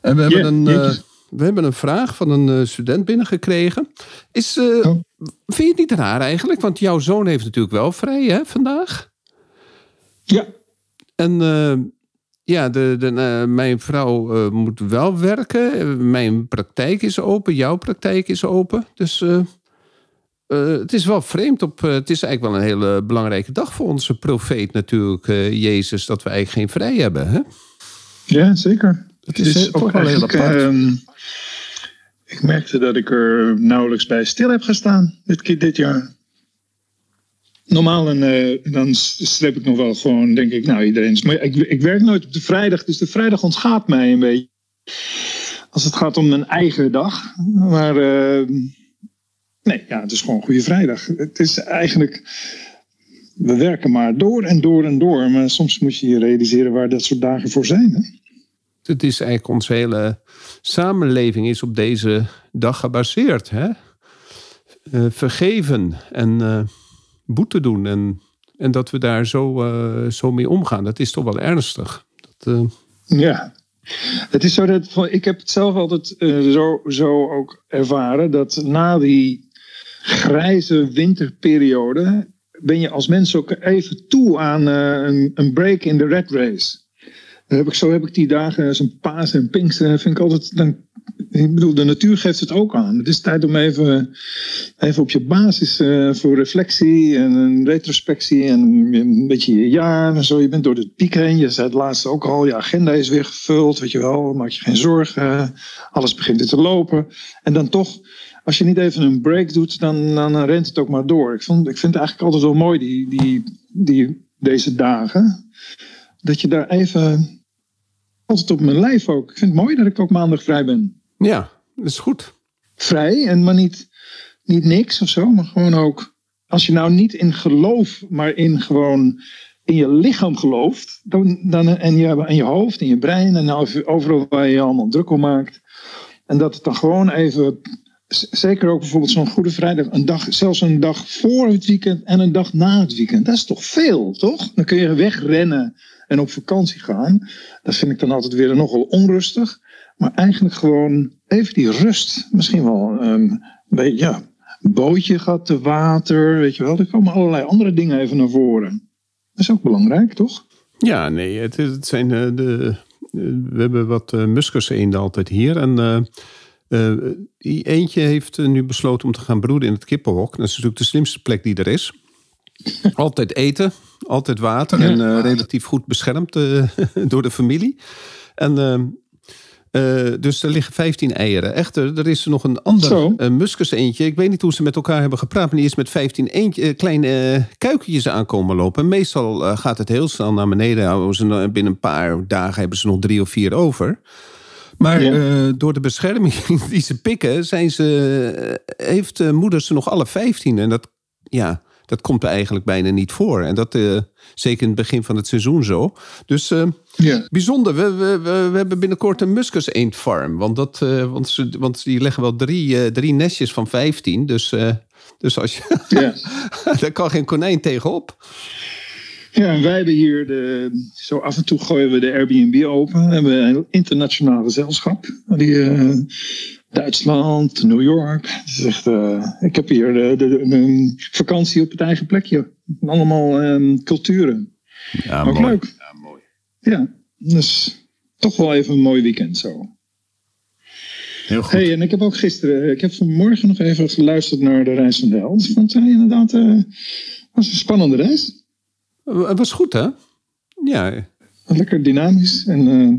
En we hebben, een, uh, we hebben een vraag van een uh, student binnengekregen. Is, uh, oh. Vind je het niet raar eigenlijk? Want jouw zoon heeft natuurlijk wel vrij hè, vandaag. Ja. En ja, de, de, mijn vrouw moet wel werken. Mijn praktijk is open, jouw praktijk is open. Dus het is wel vreemd. Op, het is eigenlijk wel een hele belangrijke dag voor onze profeet natuurlijk, Jezus, dat we eigenlijk geen vrij hebben. Hè? Ja, zeker. Het is, is ook wel heel apart. Uh, ik merkte dat ik er nauwelijks bij stil heb gestaan dit, dit jaar. Normaal en, uh, dan streep ik nog wel gewoon, denk ik, nou iedereen is. Maar ik, ik werk nooit op de vrijdag, dus de vrijdag ontgaat mij een beetje. Als het gaat om mijn eigen dag. Maar uh, nee, ja, het is gewoon Goede Vrijdag. Het is eigenlijk we werken maar door en door en door. Maar soms moet je je realiseren waar dat soort dagen voor zijn. Hè? Het is eigenlijk onze hele samenleving is op deze dag gebaseerd. Hè? Uh, vergeven en uh, boete doen. En, en dat we daar zo, uh, zo mee omgaan. Dat is toch wel ernstig. Dat, ja. Het is zo dat ik heb het zelf altijd zo, zo ook ervaren dat na die grijze winterperiode ben je als mens ook even toe aan een, een break in de red race heb ik, zo heb ik die dagen, zo'n paas en pinksteren, vind ik altijd. Dan, ik bedoel, de natuur geeft het ook aan. Het is tijd om even, even op je basis voor reflectie en een retrospectie en een beetje je jaar en zo. Je bent door het piek heen. Je zei het laatste ook al, je agenda is weer gevuld, weet je wel. Maak je geen zorgen. Alles begint weer te lopen. En dan toch, als je niet even een break doet, dan, dan rent het ook maar door. Ik, vond, ik vind het eigenlijk altijd wel mooi, die, die, die, deze dagen. Dat je daar even altijd op mijn lijf ook. Ik vind het mooi dat ik ook maandag vrij ben. Ja, dat is goed. Vrij en maar niet, niet niks of zo, maar gewoon ook. Als je nou niet in geloof, maar in gewoon in je lichaam gelooft, dan, dan, en, je, en je hoofd en je brein en overal waar je je allemaal druk om maakt. En dat het dan gewoon even, zeker ook bijvoorbeeld zo'n Goede Vrijdag, een dag, zelfs een dag voor het weekend en een dag na het weekend. Dat is toch veel, toch? Dan kun je wegrennen en op vakantie gaan. Dat vind ik dan altijd weer nogal onrustig. Maar eigenlijk gewoon even die rust. Misschien wel um, een beetje, ja, bootje gaat te water, weet je wel. Er komen allerlei andere dingen even naar voren. Dat is ook belangrijk, toch? Ja, nee, het, het zijn uh, de... we hebben wat uh, muskuseenden altijd hier. En uh, eentje heeft nu besloten om te gaan broeden in het kippenhok. Dat is natuurlijk de slimste plek die er is. Altijd eten, altijd water en uh, relatief goed beschermd uh, door de familie. En uh, dus er liggen 15 eieren. Echter, er is er nog een ander uh, muskus eentje. Ik weet niet hoe ze met elkaar hebben gepraat. Maar die is met 15 eentje, kleine kuikentjes aankomen lopen. En meestal gaat het heel snel naar beneden. Ze, binnen een paar dagen hebben ze nog drie of vier over. Maar ja. door de bescherming die ze pikken, zijn ze, heeft moeder ze nog alle 15. En dat, ja, dat komt er eigenlijk bijna niet voor. En dat uh, zeker in het begin van het seizoen zo. Dus uh, bijzonder. We, we, we, hebben binnenkort een muskus eendfarm. Want, dat, uh, want, ze, want die leggen wel drie, drie nestjes van 15. Dus, dus als je, ja. daar kan geen konijn tegenop. Ja, en wij hebben hier de, zo af en toe gooien we de Airbnb open. We hebben een internationaal gezelschap. Die Duitsland, New York. Echt, uh, ik heb hier de, de, een vakantie op het eigen plekje. Allemaal um, culturen. Ja, Ook mooi. leuk. Ja, mooi. Ja, dus toch wel even een mooi weekend zo. Heel goed. Hey, en ik heb ook gisteren, ik heb vanmorgen nog even geluisterd naar de reis van de held. Ik vond het inderdaad uh, was een spannende reis. Het was goed, hè? Ja. Lekker dynamisch en uh,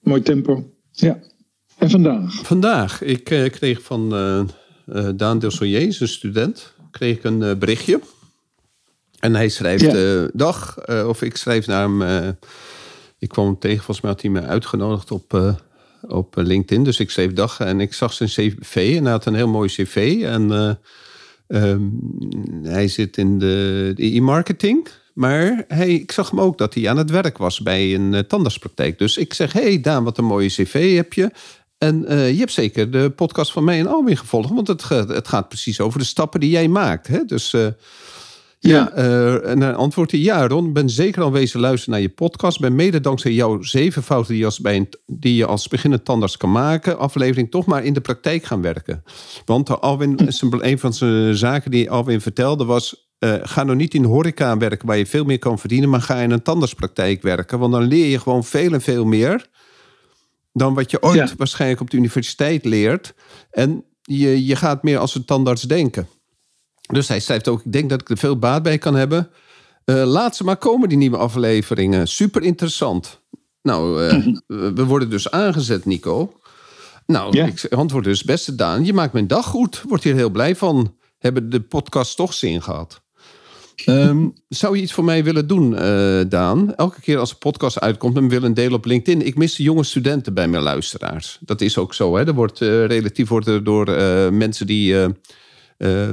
mooi tempo. Ja. En vandaag? Vandaag. Ik uh, kreeg van Daan Delsoyer, een student, kreeg ik een berichtje. En hij schrijft, ja. dag, of ik schrijf naar hem. ik kwam hem tegen, volgens mij had hij me uitgenodigd op op LinkedIn. Dus ik schreef dag en ik zag zijn cv en hij had een heel mooi cv. En uh, um, hij zit in de e-marketing. Maar hey, ik zag hem ook dat hij aan het werk was bij een uh, tandartspraktijk. Dus ik zeg, hey Daan, wat een mooie cv heb je. En uh, je hebt zeker de podcast van mij en Alwin gevolgd. Want het, het gaat precies over de stappen die jij maakt. Hè? Dus uh, ja, uh, en dan antwoordt hij: Ja, Ron, ben zeker al wezen luisteren naar je podcast. Ben mede dankzij jouw zeven fouten die je als, bij een, die je als beginnend tandarts kan maken, aflevering toch maar in de praktijk gaan werken. Want Alwin, een van zijn zaken die Alwin vertelde was: uh, ga nou niet in horeca werken waar je veel meer kan verdienen, maar ga in een tandartspraktijk werken. Want dan leer je gewoon veel en veel meer dan wat je ooit ja. waarschijnlijk op de universiteit leert. En je, je gaat meer als een tandarts denken. Dus hij schrijft ook, ik denk dat ik er veel baat bij kan hebben. Uh, laat ze maar komen, die nieuwe afleveringen. Super interessant. Nou, uh, we worden dus aangezet, Nico. Nou, ja. ik antwoord dus, beste Daan, je maakt mijn dag goed. Word hier heel blij van. Hebben de podcast toch zin gehad. Um, zou je iets voor mij willen doen, uh, Daan? Elke keer als een podcast uitkomt, dan wil een deel op LinkedIn. Ik mis de jonge studenten bij mijn luisteraars. Dat is ook zo. Hè? Er wordt relatief wordt er door mensen die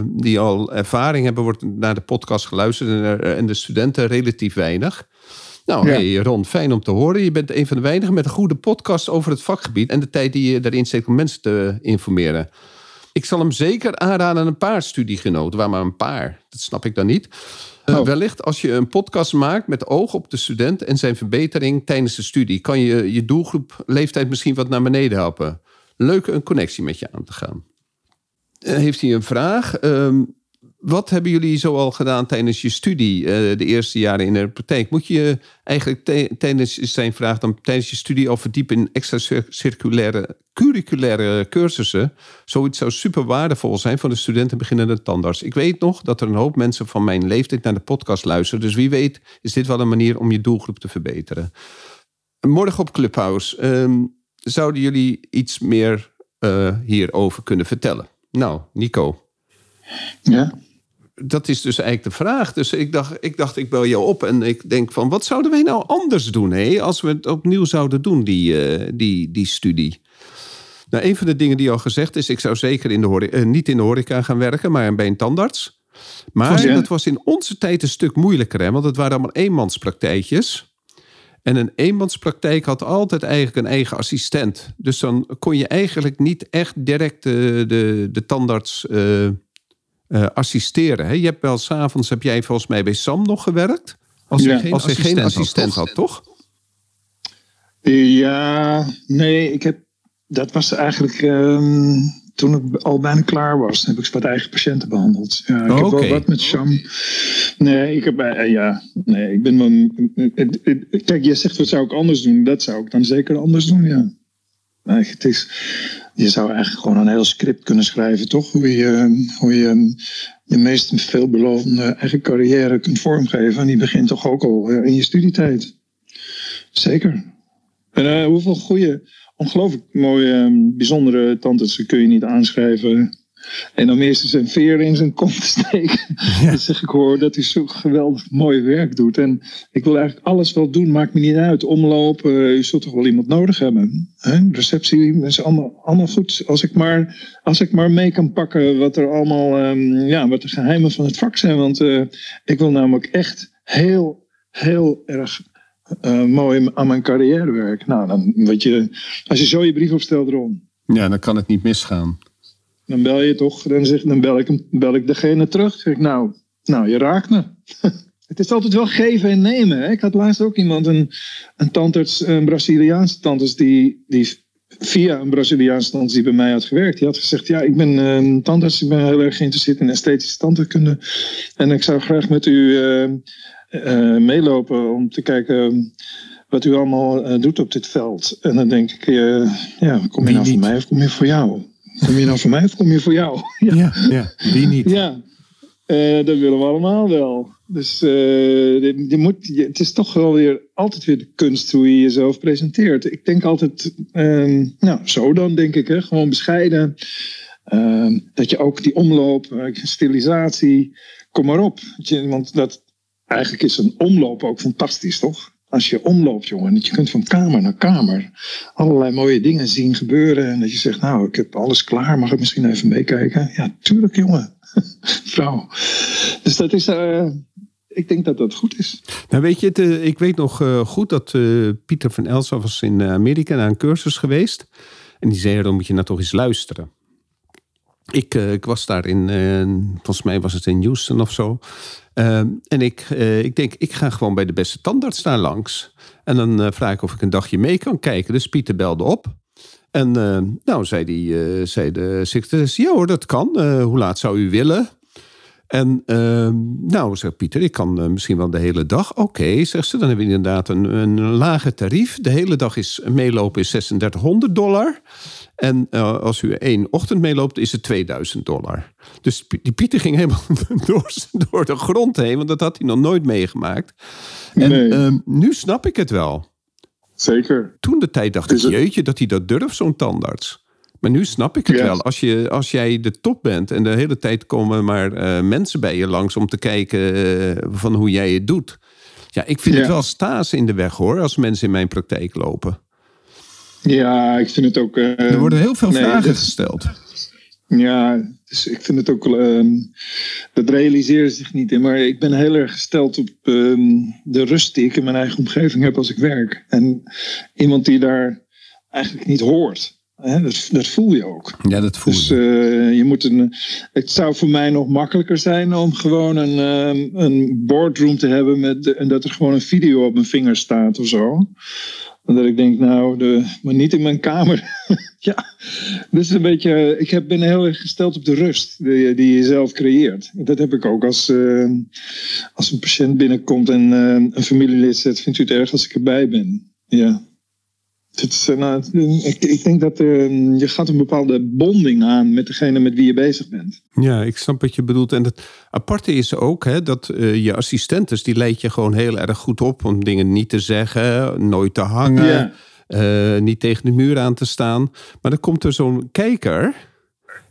die al ervaring hebben, wordt naar de podcast geluisterd en de studenten relatief weinig. Nou, ja. hey Ron, fijn om te horen. Je bent een van de weinigen met een goede podcast over het vakgebied en de tijd die je daarin steekt om mensen te informeren. Ik zal hem zeker aanraden aan een paar studiegenoten, waar maar een paar. Dat snap ik dan niet. Uh, wellicht als je een podcast maakt met oog op de student en zijn verbetering tijdens de studie, kan je je doelgroep leeftijd misschien wat naar beneden helpen. Leuk een connectie met je aan te gaan. Eh, heeft hij een vraag. Um, wat hebben jullie zoal gedaan tijdens je studie, uh, de eerste jaren in de praktijk? Moet je eigenlijk tijdens zijn vraag dan tijdens je studie al verdiepen in extra circulaire, curriculaire cursussen? Zoiets zou super waardevol zijn voor de studenten beginnende tandarts. Ik weet nog dat er een hoop mensen van mijn leeftijd naar de podcast luisteren. Dus wie weet is dit wel een manier om je doelgroep te verbeteren. Morgen op Clubhouse. Um, zouden jullie iets meer uh, hierover kunnen vertellen? Nou, Nico. Ja. Dat is dus eigenlijk de vraag. Dus ik dacht, ik dacht, ik bel jou op en ik denk van, wat zouden wij nou anders doen, hé, als we het opnieuw zouden doen, die, uh, die, die studie? Nou, een van de dingen die al gezegd is, ik zou zeker in de horeca, uh, niet in de horeca gaan werken, maar bij een tandarts. Maar dat was in onze tijd een stuk moeilijker, hè, want het waren allemaal eenmanspraktijkjes. En een eenmanspraktijk had altijd eigenlijk een eigen assistent. Dus dan kon je eigenlijk niet echt direct de, de, de tandarts uh, uh, assisteren. Hè? Je hebt wel s'avonds, heb jij volgens mij bij Sam nog gewerkt? Als je ja, geen, als assistent, geen assistent had, toch? Ja, nee, ik heb, dat was eigenlijk um, toen ik al bijna klaar was, heb ik wat eigen patiënten behandeld. Ja, ik oh, heb wel wat met Sham. Nee, ik heb, uh, ja, nee, ik ben wel. Uh, kijk, je zegt wat zou ik anders doen? Dat zou ik dan zeker anders doen, ja. Nee, het is, je zou eigenlijk gewoon een heel script kunnen schrijven, toch? Hoe je hoe je, je meest veelbelovende eigen carrière kunt vormgeven. En die begint toch ook al in je studietijd. Zeker. En uh, hoeveel goede ongelooflijk mooie, ehm, bijzondere tantes kun je niet aanschrijven. En dan eerst zijn veer in zijn kont steken. Ja. Dan zeg ik hoor dat hij zo geweldig mooi werk doet. En ik wil eigenlijk alles wel doen, maakt me niet uit. Omlopen, je zult toch wel iemand nodig hebben. Hè? Receptie is allemaal, allemaal goed. Als ik, maar, als ik maar mee kan pakken wat er allemaal, um, ja, wat de geheimen van het vak zijn. Want uh, ik wil namelijk echt heel, heel erg uh, mooi aan mijn carrière werk. Nou, dan weet je, als je zo je brief opstelt, Ron. Ja, dan kan het niet misgaan. Dan bel je toch, dan, zeg, dan bel, ik, hem, bel ik degene terug. Zeg ik, nou, nou, je raakt me. het is altijd wel geven en nemen. Hè? Ik had laatst ook iemand, een, een tandarts, een Braziliaanse tandarts, die, die via een Braziliaanse tandarts die bij mij had gewerkt. Die had gezegd, ja, ik ben eh, een tandarts, ik ben heel erg geïnteresseerd in esthetische tandheelkunde. En ik zou graag met u... Uh, eh, meelopen om te kijken wat u allemaal eh, doet op dit veld. En dan denk ik, eh, ja, kom je nou voor mij of kom je voor jou? Kom je nou voor mij of kom je voor jou? Ja, Ja, niet? ja. Eh, dat willen we allemaal wel. Dus eh, je, moet, je- het is toch wel weer altijd weer de kunst hoe je jezelf presenteert. Ik denk altijd, ehm, nou zo dan denk ik, hè, gewoon bescheiden. Ehm, dat je ook die omloop, eh, stilisatie, kom maar op. Want dat, eigenlijk is een omloop ook fantastisch, toch? Als je omloopt, jongen, dat je kunt van kamer naar kamer allerlei mooie dingen zien gebeuren. En dat je zegt, nou, ik heb alles klaar, mag ik misschien even meekijken? Ja, tuurlijk, jongen. Vrouw. Dus dat is, eh, ik denk dat dat goed is. Nou weet je, eh, ik weet nog eh, goed dat Pieter van Elsa was in Amerika naar een cursus geweest. En die zei, dan moet je nou toch eens luisteren. Ik, eh, ik was daar in, eh, volgens mij was het in Houston of zo. Ehm, en ik, eh, ik denk, ik ga gewoon bij de beste tandarts daar langs. En dan vraag ik of ik een dagje mee kan kijken. Dus Pieter belde op. En nou, zei, die, zei de secretaris, ja hoor, dat kan. Hoe laat zou u willen? En ehm, nou, zegt Pieter, ik kan misschien wel de hele dag. Oké, zegt ze, dan hebben we inderdaad een, een lager tarief. De hele dag is meelopen is 3600 dollar. En eh, als u één ochtend meeloopt, is het 2000 dollar. Dus die Pieter ging helemaal door, door de grond heen, want dat had hij nog nooit meegemaakt. En Nee. ehm, nu snap ik het wel. Zeker. Toen de tijd dacht ik, het- jeetje, dat hij dat durft, zo'n tandarts. Maar nu snap ik het wel. Als, je, als jij de top bent en de hele tijd komen maar eh, mensen bij je langs om te kijken eh, van hoe jij het doet. Ja, ik vind Ja. het wel staas in de weg hoor, als mensen in mijn praktijk lopen. Ja, ik vind het ook. eh, Er worden heel veel nee, vragen gesteld. Ja, dus ik vind het ook. ehm, dat realiseren zich niet in. Maar ik ben heel erg gesteld op ehm, de rust die ik in mijn eigen omgeving heb als ik werk. En iemand die daar eigenlijk niet hoort. Hè, dat, dat voel je ook. Ja, dat voel Dus je. eh, je moet een. Het zou voor mij nog makkelijker zijn om gewoon een, ehm, een boardroom te hebben met en dat er gewoon een video op mijn vinger staat of zo. Dat ik denk, nou, de, maar niet in mijn kamer. ja, dus een beetje. Ik heb, ben heel erg gesteld op de rust die, die je zelf creëert. Dat heb ik ook als, eh, als een patiënt binnenkomt en eh, een familielid zegt: Vindt u het erg als ik erbij ben? Ja. Het is, eh, nou, ik, ik denk dat eh, je gaat een bepaalde bonding aan met degene met wie je bezig bent. Ja, ik snap wat je bedoelt. En het aparte is ook hè, dat eh, je assistentes, die leid je gewoon heel erg goed op om dingen niet te zeggen, nooit te hangen, Ja. eh, niet tegen de muur aan te staan. Maar dan komt er zo'n kijker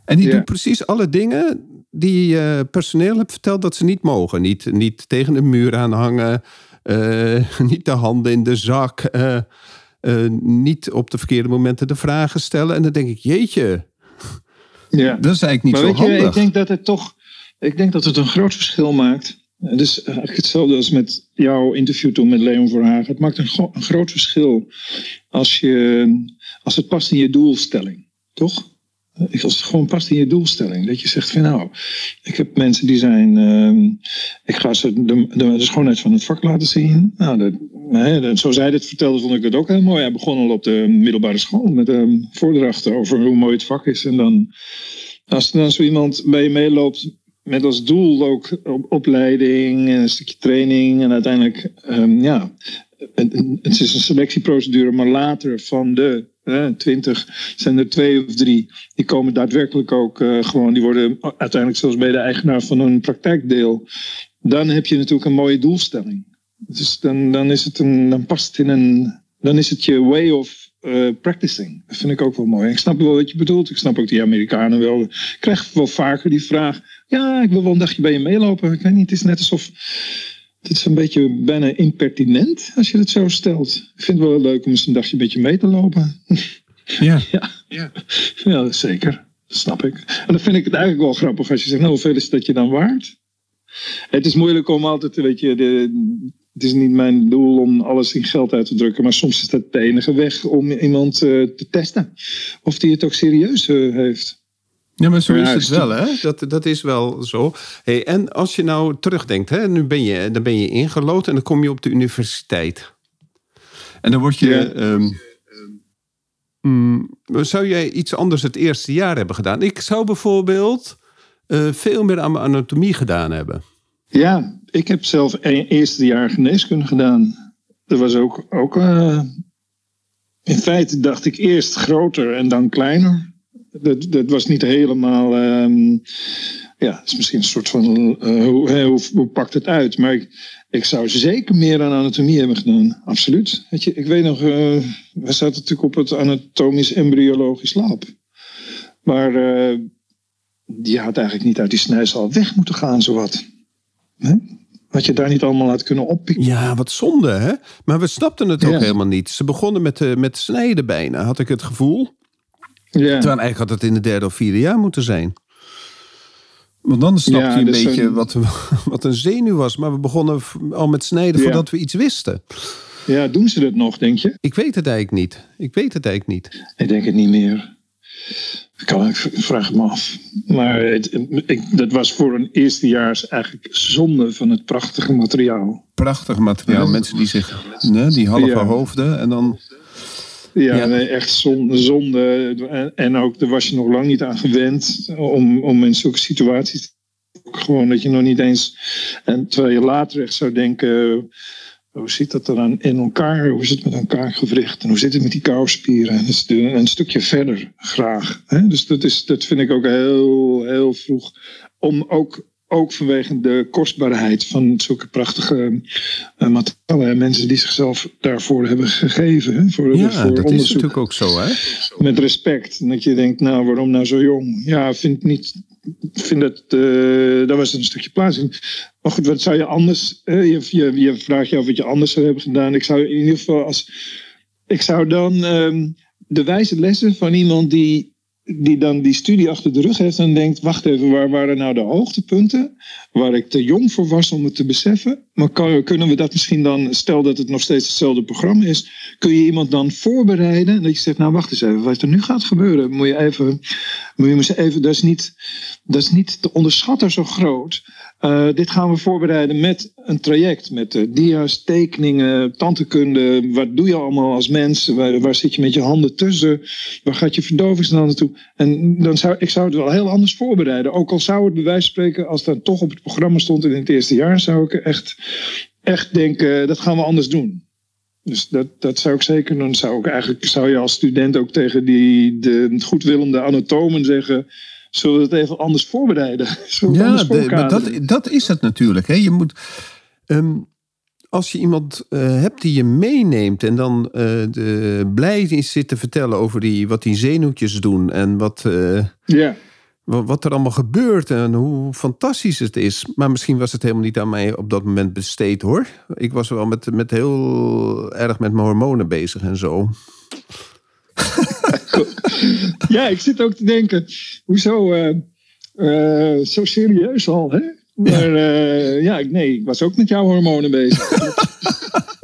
en die Ja. doet precies alle dingen die eh, personeel hebt verteld dat ze niet mogen. Niet, niet tegen de muur aan hangen, niet de handen in de zak, eh, eh, niet op de verkeerde momenten de vragen stellen. En dan denk ik, jeetje, Ja. dat is eigenlijk niet maar zo weet je, handig. ik denk dat het toch, ik denk dat het een groot verschil maakt. Dus eigenlijk hetzelfde als met jouw interview toen met Leon Verhagen. Het maakt een groot verschil als, je, als het past in je doelstelling, toch? Als het gewoon past in je doelstelling. Dat je zegt van nou, ik heb mensen die zijn, ehm, ik ga ze de, de, de schoonheid van het vak laten zien. Nou, dat, hè, zoals dit vertelde, vond ik dat ook heel mooi. Hij begon al op de middelbare school met een voordracht over hoe mooi het vak is. En dan, als er dan zo iemand bij je meeloopt met als doel ook op- opleiding en een stukje training en uiteindelijk, ehm, ja, het, is een selectieprocedure, maar later van de twintig zijn er twee of drie. Die komen daadwerkelijk ook eh, gewoon, die worden uiteindelijk zelfs bij de eigenaar van een praktijkdeel. Dan heb je natuurlijk een mooie doelstelling. Dus dan, dan, is het een, dan past het in een, dan is het je way of eh, practicing. Dat vind ik ook wel mooi. Ik snap wel wat je bedoelt. Ik snap ook die Amerikanen wel. Ik krijg wel vaker die vraag. Ja, ik wil wel een dagje bij je meelopen. Ik weet niet, het is net alsof... Het is een beetje bijna impertinent als je het zo stelt. Ik vind het wel leuk om eens een dagje met je mee te lopen. Ja. Ja, ja. ja zeker. Dat snap ik. En dan vind ik het eigenlijk wel grappig als je zegt, nou, hoeveel is dat je dan waard? Het is moeilijk om altijd, weet je, de, het is niet mijn doel om alles in geld uit te drukken, maar soms is dat de enige weg om iemand eh, te testen. Of die het ook serieus eh, heeft. Ja, maar zo is het wel, hè? Dat, dat is wel zo. Hey, en als je nou terugdenkt, hè, nu ben je, dan ben je ingelood en dan kom je op de universiteit. En dan word je. Ja. ehm, mm, zou jij iets anders het eerste jaar hebben gedaan? Ik zou bijvoorbeeld eh, veel meer aan mijn anatomie gedaan hebben. Ja, ik heb zelf een eerste jaar geneeskunde gedaan. Dat was ook, ook uh, in feite dacht ik eerst groter en dan kleiner. Dat, dat was niet helemaal, um, ja, is misschien een soort van, uh, hoe, hoe, pakt het uit? Maar ik, ik zou zeker meer aan anatomie hebben gedaan, absoluut. Je, ik weet nog, uh, we zaten natuurlijk op het anatomisch embryologisch lab. Maar die had eigenlijk niet uit die snijzaal weg moeten gaan, zowat. Nee? Wat je daar niet allemaal had kunnen oppikken. Ja, wat zonde, hè? Maar we snapten het ook helemaal niet. Ze begonnen met, uh, met snijden bijna, had ik het gevoel. Ja. Terwijl eigenlijk had het in het derde of vierde jaar moeten zijn. Want dan snap ja, je een dus beetje een... Wat, wat een zenuw was. Maar we begonnen al met snijden voordat we iets wisten. Ja, doen ze dat nog, denk je? Ik weet het eigenlijk niet. Ik weet het eigenlijk niet. Ik denk het niet meer. Ik, kan, ik vraag het me af. Maar het, ik, dat was voor een eerstejaars eigenlijk zonde van het prachtige materiaal. Prachtig materiaal. Mensen die zich, ne, die halve ja. hoofden en dan... Ja, ja. Nee, echt zonde. zonde. En, en ook, daar was je nog lang niet aan gewend om, om in zulke situaties... Gewoon dat je nog niet eens... En terwijl je later echt zou denken hoe zit dat er in elkaar? Hoe is het met elkaar gewricht? En hoe zit het met die kouspieren? Is een stukje verder graag. Hè? Dus dat, is, dat vind ik ook heel, heel vroeg. Om ook, ook vanwege de kostbaarheid van zulke prachtige uh, materialen. Mensen die zichzelf daarvoor hebben gegeven. Hè? Voor, ja, voor dat onderzoek. is natuurlijk ook zo. Hè? Met respect. En dat je denkt, nou waarom nou zo jong? Ja, vind niet vind dat, uh, daar was een stukje plaats in. Maar goed, wat zou je anders, uh, je, je, je, vraagt je af wat je anders zou hebben gedaan. Ik zou in ieder geval als, ik zou dan um, de wijze lessen van iemand die die dan die studie achter de rug heeft en denkt: wacht even, waar waren nou de hoogtepunten? Waar ik te jong voor was om het te beseffen. Maar kunnen we dat misschien dan, stel dat het nog steeds hetzelfde programma is, kun je iemand dan voorbereiden? Dat je zegt: Nou, wacht eens even, wat er nu gaat gebeuren, moet je even, moet je even dat, is niet, dat is niet te onderschatten zo groot. Uh, dit gaan we voorbereiden met een traject, met uh, dia's, tekeningen, tantekunde. Wat doe je allemaal als mens? Waar, waar, zit je met je handen tussen? Waar gaat je verdovingsnaal naartoe? En dan zou ik zou het wel heel anders voorbereiden. Ook al zou het bij wijze van spreken, als dat toch op het programma stond in het eerste jaar, zou ik echt, echt denken, dat gaan we anders doen. Dus dat, dat zou ik zeker doen. Zou ik eigenlijk zou je als student ook tegen die de goedwillende anatomen zeggen zullen we het even anders voorbereiden? ja, maar dat, dat is het natuurlijk. Hè. Je moet, um, als je iemand uh, hebt die je meeneemt en dan uh, de, blij is zit te vertellen over die, wat die zenuwtjes doen en wat, uh, ja. Wat, er allemaal gebeurt en hoe fantastisch het is. Maar misschien was het helemaal niet aan mij op dat moment besteed hoor. Ik was wel met, met heel erg met mijn hormonen bezig en zo. ja, ik zit ook te denken, hoezo uh, uh, zo serieus al, hè? Maar uh, ja, nee, ik was ook met jouw hormonen bezig.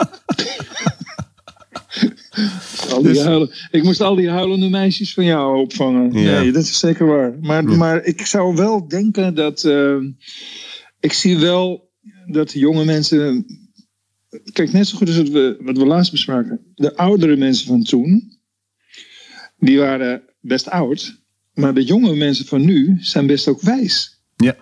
al die dus... huilen, ik moest al die huilende meisjes van jou opvangen. Ja. Nee, dat is zeker waar. Maar, maar ik zou wel denken dat. ik zie wel dat jonge mensen. Kijk, net zo goed als wat we, wat we laatst bespraken. De oudere mensen van toen die waren best oud. Maar de jonge mensen van nu zijn best ook wijs. Ja,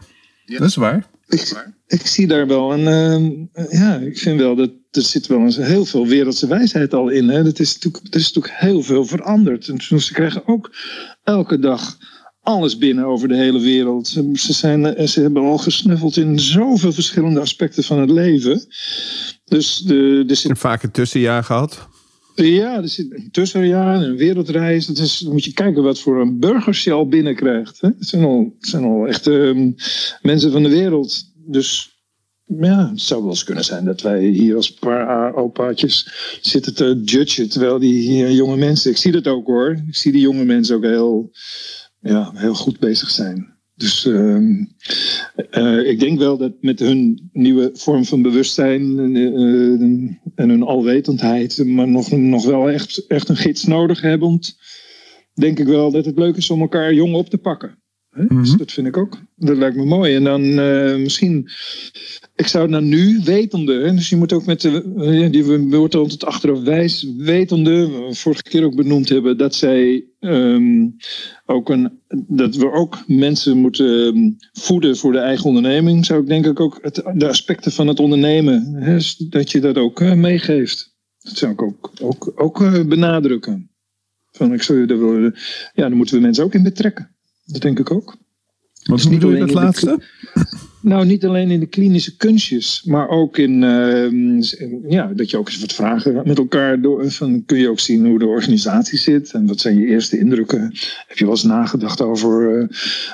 dat is waar. Ik, ik zie daar wel een. Uh, ja, ik vind wel dat er zit wel een, heel veel wereldse wijsheid al in. Hè. Dat is natuurlijk, er is natuurlijk heel veel veranderd. En ze krijgen ook elke dag alles binnen over de hele wereld. Ze, zijn, eh, ze hebben al gesnuffeld in zoveel verschillende aspecten van het leven. Dus de, de zit... Vaak een tussenjaar gehad. Ja, er zit een tussenjaar, een wereldreis. Dat is, dan moet je kijken wat voor een al binnenkrijgt. Hè? Het, zijn al, het zijn al echt um, mensen van de wereld. Dus ja, het zou wel eens kunnen zijn dat wij hier als paar opaatjes zitten te judgen. Terwijl die jonge mensen, ik zie dat ook hoor. Ik zie die jonge mensen ook heel, ja, heel goed bezig zijn. Dus uh, uh, ik denk wel dat met hun nieuwe vorm van bewustzijn uh, en hun alwetendheid, maar nog, nog wel echt, echt een gids nodig hebben. Denk ik wel dat het leuk is om elkaar jong op te pakken. Dus Mhm. dat vind ik ook. Dat lijkt me mooi. En dan eh, misschien, ik zou nou nu wetende, dus je moet ook met de, eh, die we wordt altijd achteraf wijs, wetende, we vorige keer ook benoemd hebben, dat zij ehm, ook een, dat we ook mensen moeten ehm, voeden voor de eigen onderneming, zou ik denk ik ook het, de aspecten van het ondernemen, hè, dat je dat ook eh, meegeeft. Dat zou ik ook, ook, ook eh, benadrukken. Van, ik zou je daar wel, ja, dan moeten we mensen ook in betrekken. Dat denk ik ook. Wat Dus niet bedoel je dat laatste? Nou, niet alleen in de klinische kunstjes, maar ook in, ehm, ja, dat je ook eens wat vragen met elkaar door. Van, kun je ook zien hoe de organisatie zit en wat zijn je eerste indrukken? Heb je wel eens nagedacht over eh,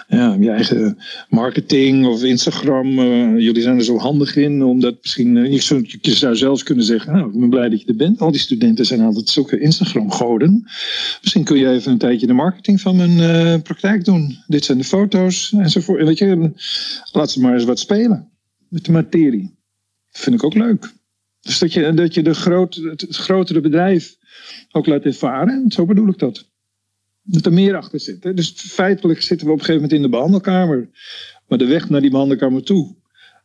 ja, je eigen marketing of Instagram? Eh, jullie zijn er zo handig in, omdat misschien, eh, je, zou, je zou zelfs kunnen zeggen, nou, ik ben blij dat je er bent. Al die studenten zijn altijd zulke Instagram-goden. Misschien kun je even een tijdje de marketing van mijn praktijk doen. Dit zijn de foto's enzovoort. En weet je, laat ze maar wat spelen met de materie. Dat vind ik ook leuk. Dus dat je, dat je de groot, het, grotere bedrijf ook laat ervaren. Zo bedoel ik dat. Dat er meer achter zit. Hè? Dus feitelijk zitten we op een gegeven moment in de behandelkamer. Maar de weg naar die behandelkamer toe.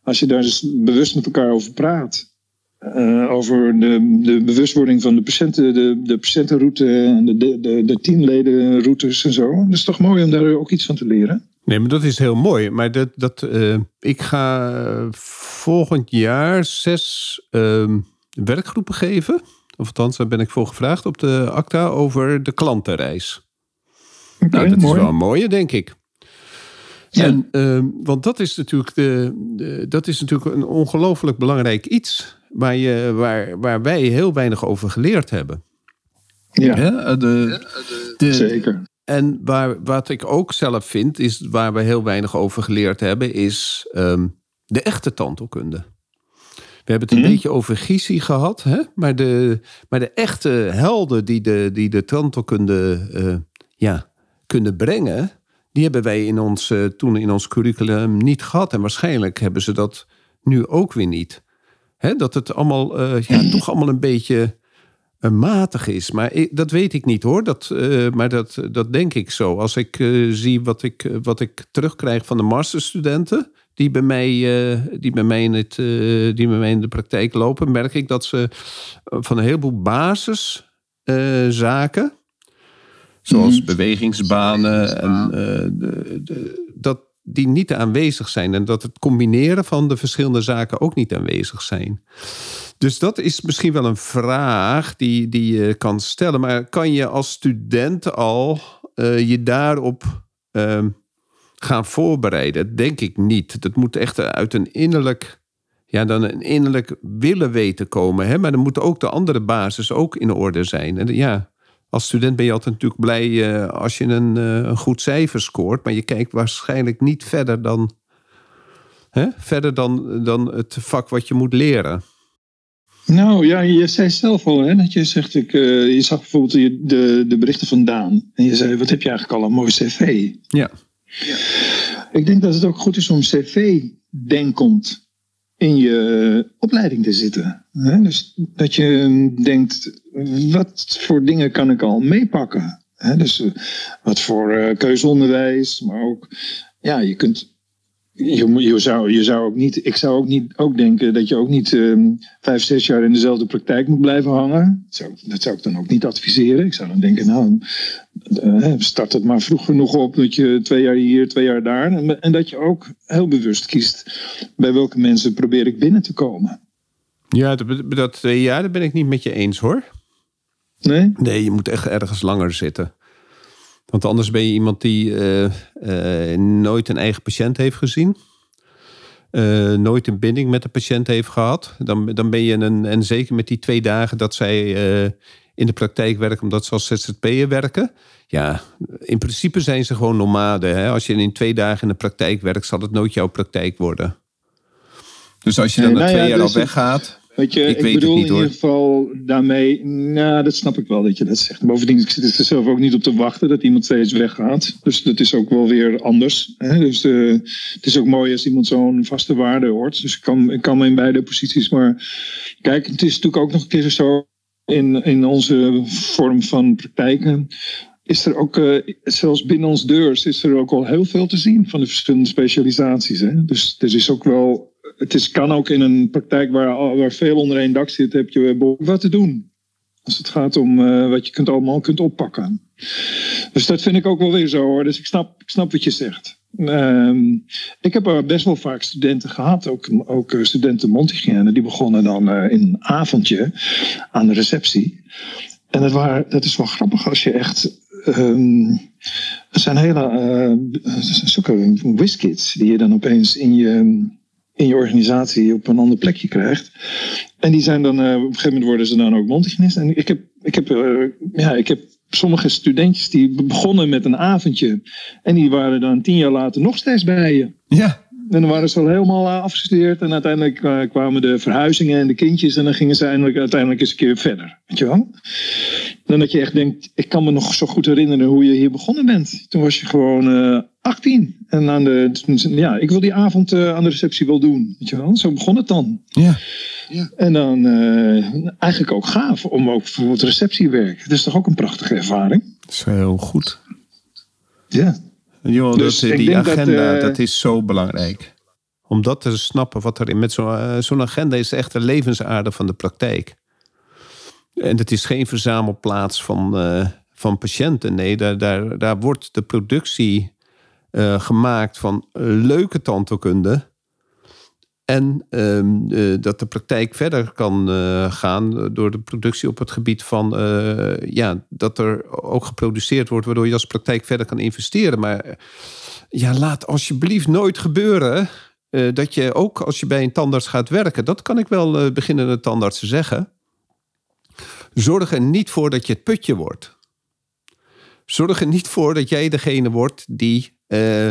Als je daar dus bewust met elkaar over praat. eh, over de, de bewustwording van de patiënten, de, de patiëntenroute en de, de, de, de teamledenroutes en zo. Dat is toch mooi om daar ook iets van te leren. Nee, maar dat is heel mooi. Maar dat, dat, eh, ik ga eh, volgend jaar zes ehm, werkgroepen geven. Of althans, daar ben ik voor gevraagd op de ACTA over de klantenreis. Nou, dat mooi. is wel een mooie, denk ik. Ja. En, ehm, want dat is natuurlijk, de, de- dat is natuurlijk een ongelooflijk belangrijk iets. Waar, je, waar, waar wij heel weinig over geleerd hebben. Ja, Hè? De, de, zeker. En waar, wat ik ook zelf vind, is waar we heel weinig over geleerd hebben, is ehm, de echte tandheelkunde. We hebben het een Mhm. beetje over Gysi gehad, hè? Maar, de, maar de echte helden die de, die de tandheelkunde eh, ja, kunnen brengen, die hebben wij in ons, eh, toen in ons curriculum niet gehad. En waarschijnlijk hebben ze dat nu ook weer niet. Hè? Dat het allemaal, eh, ja, toch allemaal een beetje matig is. Maar ik, dat weet ik niet hoor. Dat, eh, maar dat, dat denk ik zo. Als ik eh, zie wat ik, eh, wat ik terugkrijg van de masterstudenten. Die bij, mij, die, bij mij in het, die bij mij in de praktijk lopen, merk ik dat ze van een heleboel basiszaken, zoals Mhm. bewegingsbanen, en, de, de, die niet aanwezig zijn. En dat het combineren van de verschillende zaken ook niet aanwezig zijn. Dus dat is misschien wel een vraag die, die je kan stellen. Maar kan je als student al eh, je daarop ehm, gaan voorbereiden? Denk ik niet. Dat moet echt uit een innerlijk, ja, dan een innerlijk willen weten komen. Hè? Maar dan moet ook de andere basis ook in orde zijn. En ja, als student ben je altijd natuurlijk blij eh, als je een, eh, een goed cijfer scoort. Maar je kijkt waarschijnlijk niet verder dan, hè? Verder dan, dan het vak wat je moet leren. Nou ja, je zei zelf al hè, dat je zegt, ik, eh, je zag bijvoorbeeld de, de berichten van Daan. En je zei, wat heb je eigenlijk al een mooi cv. Ja. Ik denk dat het ook goed is om cv-denkend in je opleiding te zitten. Hè? Dus dat je denkt, wat voor dingen kan ik al meepakken? Hè? Dus eh, wat voor eh, keuzeonderwijs, maar ook, ja, je kunt... Je, je, zou, je zou ook niet, ik zou ook niet ook denken dat je ook niet ehm, vijf, zes jaar in dezelfde praktijk moet blijven hangen. Dat zou, dat zou ik dan ook niet adviseren. Ik zou dan denken, nou, eh, start het maar vroeg genoeg op dat je twee jaar hier, twee jaar daar. En, en dat je ook heel bewust kiest bij welke mensen probeer ik binnen te komen. Ja, dat, dat, eh, ja, daar ben ik niet met je eens hoor. Nee? Nee, je moet echt ergens langer zitten. Want anders ben je iemand die eh, eh, nooit een eigen patiënt heeft gezien. eh, nooit een binding met de patiënt heeft gehad. Dan, dan ben je een, en zeker met die twee dagen dat zij in de praktijk werken, omdat ze als ZZP'er werken. Ja, in principe zijn ze gewoon nomaden. Hè? Als je in twee dagen in de praktijk werkt, zal het nooit jouw praktijk worden. Dus als je dan Nee, na nou twee ja, jaar dus al weggaat. Weet je, Ik ik, weet het bedoel niet, in ieder geval daarmee, nou dat snap ik wel dat je dat zegt. Bovendien, ik zit er zelf ook niet op te wachten dat iemand steeds weggaat. Dus dat is ook wel weer anders. Hè? Dus eh, het is ook mooi als iemand zo'n vaste waarde hoort. Dus ik kan, ik kan me in beide posities. Maar kijk, het is natuurlijk ook nog een keer zo in, in onze vorm van praktijken. is er ook, eh, zelfs binnen ons deurs, is er ook al heel veel te zien van de verschillende specialisaties. Hè? Dus er is ook wel, het is, kan ook in een praktijk waar, waar veel onder één dak zit, heb je wat te doen. Als het gaat om eh, wat je kunt allemaal kunt oppakken. Dus dat vind ik ook wel weer zo hoor. Dus ik snap, ik snap wat je zegt. Ehm, ik heb best wel vaak studenten gehad, ook, ook eh, studenten mondhygiëne, die begonnen dan uh, in een avondje aan de receptie. En dat, waren, dat is wel grappig als je echt. Um, er zijn hele uh, zulke whiskits die je dan opeens in je, in je organisatie op een ander plekje krijgt. En die zijn dan, op een gegeven moment worden ze dan ook mondhygiënist. En ik heb, ik heb, ja, ik heb sommige studentjes die begonnen met een avondje. En die waren dan tien jaar later nog steeds bij je. Ja. En dan waren ze al helemaal afgestudeerd. En uiteindelijk uh, kwamen de verhuizingen en de kindjes. En dan gingen ze eindelijk, uiteindelijk eens een keer verder. Weet je wel? Dan dat je echt denkt, ik kan me nog zo goed herinneren hoe je hier begonnen bent. Toen was je gewoon uh, 18. En aan de, ja, ik wil die avond uh, aan de receptie wel doen. Weet je wel? Zo begon het dan. Ja. Ja. En dan uh, eigenlijk ook gaaf om ook bijvoorbeeld receptiewerk. Dat is toch ook een prachtige ervaring? Dat is heel goed. Ja. Jo, dus dat, die agenda, dat, uh, dat, is zo belangrijk. Om dat te snappen, wat er met zo'n uh, zo agenda is, echt de levensaarde van de praktijk. En het is geen verzamelplaats van, uh, van patiënten. Nee, daar, daar, daar wordt de productie gemaakt van leuke tandheelkunde en um, uh, dat de praktijk verder kan gaan door de productie op het gebied van ja, dat er ook geproduceerd wordt, waardoor je als praktijk verder kan investeren. Maar ja, laat alsjeblieft nooit gebeuren dat je ook als je bij een tandarts gaat werken, dat kan ik wel beginnende tandartsen zeggen. Zorg er niet voor dat je het putje wordt. Zorg er niet voor dat jij degene wordt die uh,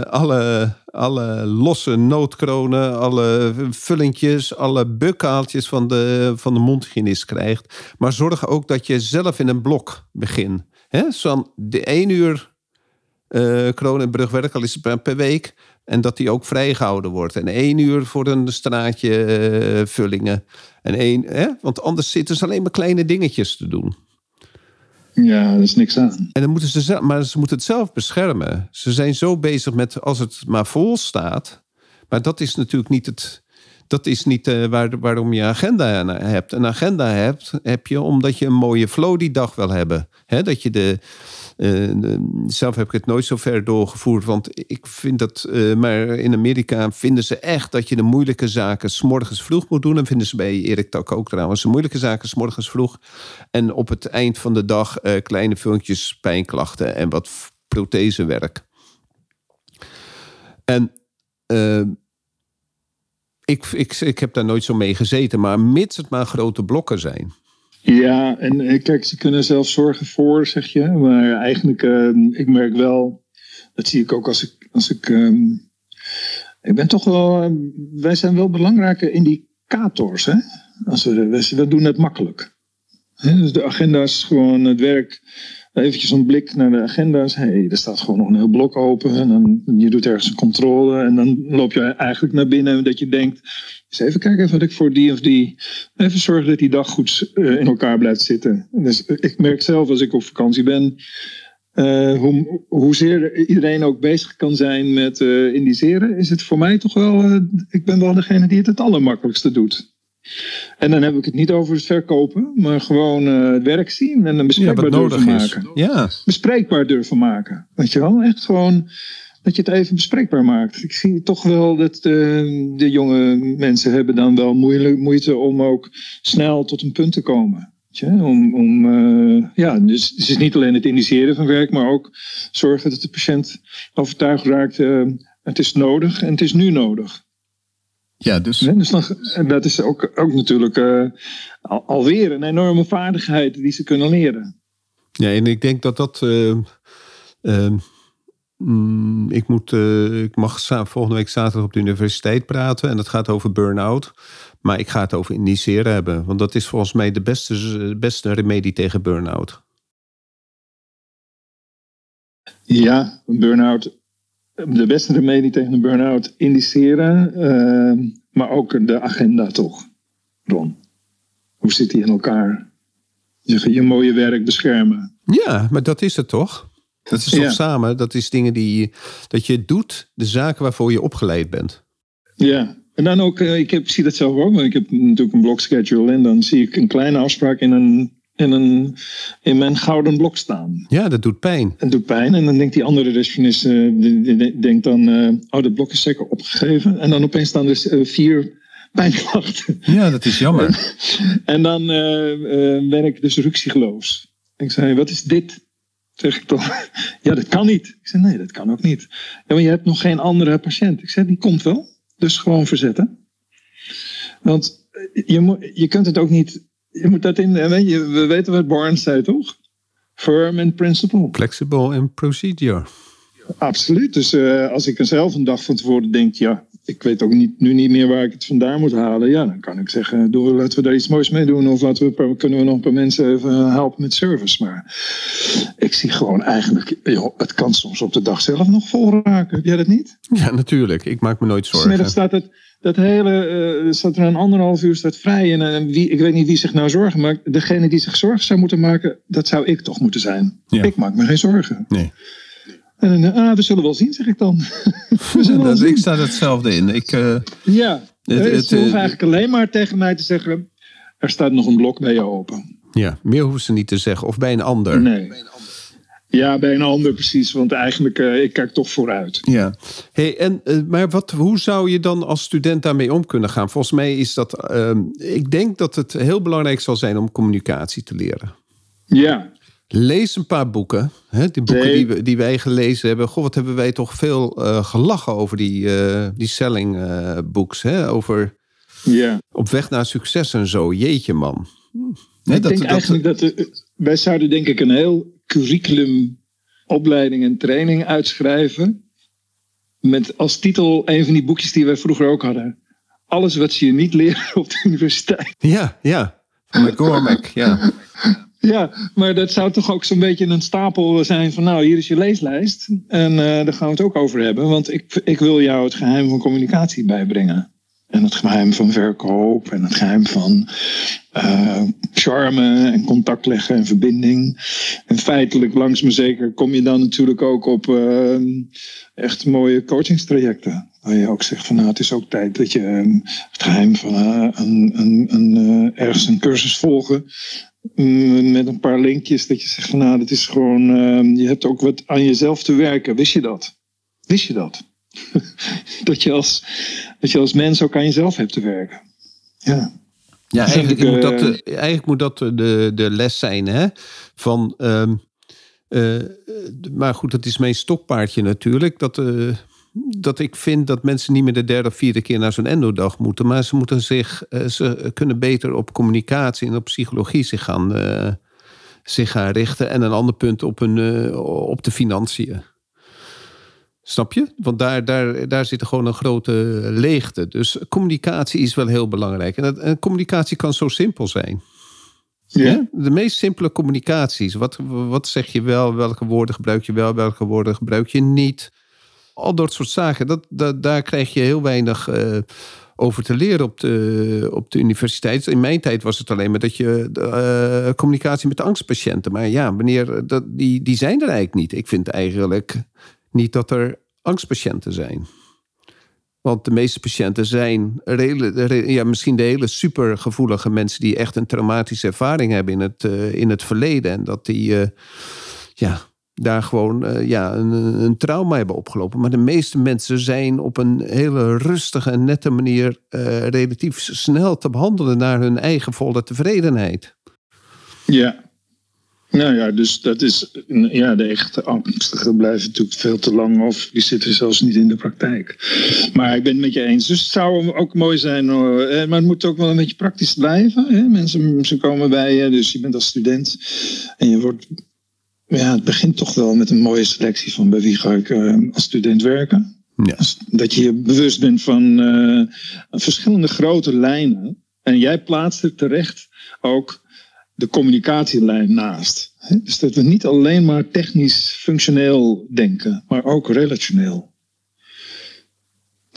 alle, alle losse noodkronen, alle vullingjes, alle bukkaaltjes van de, van de mondhygiënist krijgt. Maar zorg ook dat je zelf in een blok begint. Zo'n de één uur uh, kroon en brugwerk, al is het per week. En dat die ook vrijgehouden wordt. En één uur voor een straatje uh, vullingen. En één, hè? Want anders zitten ze alleen maar kleine dingetjes te doen. Ja, er is niks aan. En dan moeten ze zelf, maar ze moeten het zelf beschermen. Ze zijn zo bezig met als het maar vol staat. Maar dat is natuurlijk niet het. Dat is niet uh, waar, waarom je agenda hebt. Een agenda hebt, heb je omdat je een mooie flow die dag wil hebben. He, dat je de, zelf heb ik het nooit zo ver doorgevoerd, want ik vind dat, uh, maar in Amerika vinden ze echt dat je de moeilijke zaken s'morgens vroeg moet doen. En vinden ze bij Erik Tak ook trouwens. De moeilijke zaken s'morgens vroeg. En op het eind van de dag kleine filmpjes pijnklachten en wat prothesewerk. En ik, ik, ik heb daar nooit zo mee gezeten, maar mits het maar grote blokken zijn. Ja, en kijk, ze kunnen zelf zorgen voor, zeg je. Maar eigenlijk, uh, ik merk wel, dat zie ik ook als ik. Als ik, um, ik ben toch wel. Uh, wij zijn wel belangrijke indicators, hè? Als we, we, doen het makkelijk. Dus de agenda's, gewoon het werk. Eventjes een blik naar de agenda's. hey, er staat gewoon nog een heel blok open. En dan, je doet ergens een controle. En dan loop je eigenlijk naar binnen dat je denkt eens even kijken wat ik voor die of die. Even zorgen dat die dag goed uh, in elkaar blijft zitten. Dus ik merk zelf als ik op vakantie ben. Uh, hoe, hoezeer iedereen ook bezig kan zijn met uh, indiceren, is het voor mij toch wel. ik ben wel degene die het het allermakkelijkste doet. En dan heb ik het niet over het verkopen, maar gewoon het werk zien en een bespreekbaar ja, durven maken. Ja. Bespreekbaar durven maken. Weet je wel? Echt gewoon dat je het even bespreekbaar maakt. Ik zie toch wel dat de, de jonge mensen hebben dan wel moeilijk, moeite om ook snel tot een punt te komen. Om, om uh, ja, dus het is niet alleen het initiëren van werk, maar ook zorgen dat de patiënt overtuigd raakt. Uh, het is nodig en het is nu nodig. Ja, dus. Dus dan, dat is ook, ook natuurlijk uh, al, alweer een enorme vaardigheid die ze kunnen leren. Ja, en ik denk dat dat. Mm, ik, moet, uh, ik mag volgende week zaterdag op de universiteit praten. En dat gaat over burn-out. Maar ik ga het over indiceren hebben. Want dat is volgens mij de beste, beste remedie tegen burn-out. Ja, burn-out. De beste remedie tegen een burn-out indiceren. Uh, maar ook de agenda toch, Ron. Hoe zit die in elkaar? je, je mooie werk beschermen. Ja, maar dat is het toch? Dat is toch Ja. samen, dat is dingen die dat je doet, de zaken waarvoor je opgeleid bent. Ja, en dan ook, eh, ik heb, zie dat zelf ook, want ik heb natuurlijk een blokschedule en dan zie ik een kleine afspraak in, een, in, een, in mijn gouden blok staan. Ja, dat doet pijn. Het doet pijn en dan denkt die andere receptionist, eh, die, die- die denkt dan, eh, oh dat blok is zeker opgegeven. En dan opeens staan er eh, vier pijnklachten. Ja, dat is jammer. En dan ben ik dus ruksigloos. Ik zei, wat is dit? Zeg ik toch, ja dat kan niet. Ik zei, nee dat kan ook niet. Ja, maar je hebt nog geen andere patiënt. Ik zei, die komt wel. Dus gewoon verzetten. Want je, je kunt het ook niet, je moet dat in, weet je, we weten wat Barnes zei toch? Firm and principle. Flexible and procedure. Absoluut. Dus eh, als ik er zelf een dag van tevoren denk, ja, ik weet ook niet, nu niet meer waar ik het vandaan moet halen. Ja, dan kan ik zeggen, doe, laten we daar iets moois mee doen. Of laten we, kunnen we nog een paar mensen even helpen met service. Maar ik zie gewoon eigenlijk, joh, het kan soms op de dag zelf nog vol raken. Heb jij dat niet? Ja, natuurlijk. Ik maak me nooit Smiddag zorgen. staat het, dat hele, eh, staat er een anderhalf uur staat vrij. En eh, wie, ik weet niet wie zich nou zorgen maakt. Degene die zich zorgen zou moeten maken, dat zou ik toch moeten zijn. Ja. Ik maak me geen zorgen. Nee. En dan, ah, we zullen wel zien, zeg ik dan. Dat, ik sta hetzelfde in. Ik, eh, Ja, Het- het, het, ze hoeven eh, eigenlijk alleen maar tegen mij te zeggen... er staat nog een blok bij je open. Ja, meer hoeven ze niet te zeggen. Of bij een ander. Nee. Ja, bij een ander precies. Want eigenlijk, eh, ik kijk toch vooruit. ja. Hey, en, eh, maar wat, hoe zou je dan als student daarmee om kunnen gaan? Volgens mij is dat. ehm, ik denk dat het heel belangrijk zal zijn om communicatie te leren. Ja, Lees een paar boeken. Hè? Die boeken Nee. die, we, die wij gelezen hebben. Goh, wat hebben wij toch veel eh, gelachen over die, eh, die selling eh, books. Hè? Over ja. op weg naar succes en zo. Jeetje man. Ik dat, denk dat, eigenlijk dat... wij zouden denk ik een heel curriculum opleiding en training uitschrijven. Met als titel een van die boekjes die wij vroeger ook hadden. Alles wat ze je niet leren op de universiteit. Ja, ja. Van McCormack, ja. Ja, maar dat zou toch ook zo'n beetje een stapel zijn van nou, hier is je leeslijst. En eh, daar gaan we het ook over hebben. Want ik, ik wil jou het geheim van communicatie bijbrengen. En het geheim van verkoop en het geheim van eh, charme en contact leggen en verbinding. En feitelijk, langs me zeker, kom je dan natuurlijk ook op eh, echt mooie coachingstrajecten. Waar je ook zegt van nou, het is ook tijd dat je het geheim van eh, een, een, een, ergens een cursus volgen. Mm, met een paar linkjes dat je zegt van nou, dat is gewoon, eh, je hebt ook wat aan jezelf te werken. Wist je dat? Wist je dat? dat, je als, dat je als mens ook aan jezelf hebt te werken. Ja. Ja, eigenlijk, ik, moet, dat, eh, de, eigenlijk moet dat de, de les zijn. Hè? Van, ehm, eh, maar goed, dat is mijn stokpaardje natuurlijk. Dat, eh, dat ik vind dat mensen niet meer de derde of vierde keer naar zo'n endodag moeten. Maar ze moeten zich, eh, ze kunnen beter op communicatie en op psychologie zich gaan, eh, zich gaan richten. En een ander punt op, hun, eh, op de financiën. Snap je? Want daar, daar, daar zit gewoon een grote leegte. Dus communicatie is wel heel belangrijk. En, dat, en communicatie kan zo simpel zijn. Ja? De meest simpele communicaties. Wat, wat zeg je wel? Welke woorden gebruik je wel? Welke woorden gebruik je niet? Al dat soort zaken. Dat, dat, daar krijg je heel weinig eh, over te leren op de, op de universiteit. In mijn tijd was het alleen maar dat je eh, communicatie met angstpatiënten. Maar ja, wanneer, dat, die, die zijn er eigenlijk niet. Ik vind eigenlijk niet dat er angstpatiënten zijn. Want de meeste patiënten zijn ja, misschien de hele supergevoelige mensen die echt een traumatische ervaring hebben in het, eh, in het verleden. En dat die eh, ja, daar gewoon eh, ja, een, een trauma hebben opgelopen. Maar de meeste mensen zijn op een hele rustige en nette manier eh, relatief snel te behandelen naar hun eigen volle tevredenheid. Ja. Nou ja, dus dat is. Ja, de echte angstigen blijven natuurlijk veel te lang of die zitten zelfs niet in de praktijk. Maar ik ben het met je eens. Dus het zou ook mooi zijn, eh, maar het moet ook wel een beetje praktisch blijven. Hè? Mensen ze komen bij je, dus je bent als student en je wordt. Ja, het begint toch wel met een mooie selectie van bij wie ga ik eh, als student werken. Ja. Dat je je bewust bent van eh, verschillende grote lijnen. En jij plaatst er terecht ook de communicatielijn naast. Dus dat we niet alleen maar technisch functioneel denken, maar ook relationeel.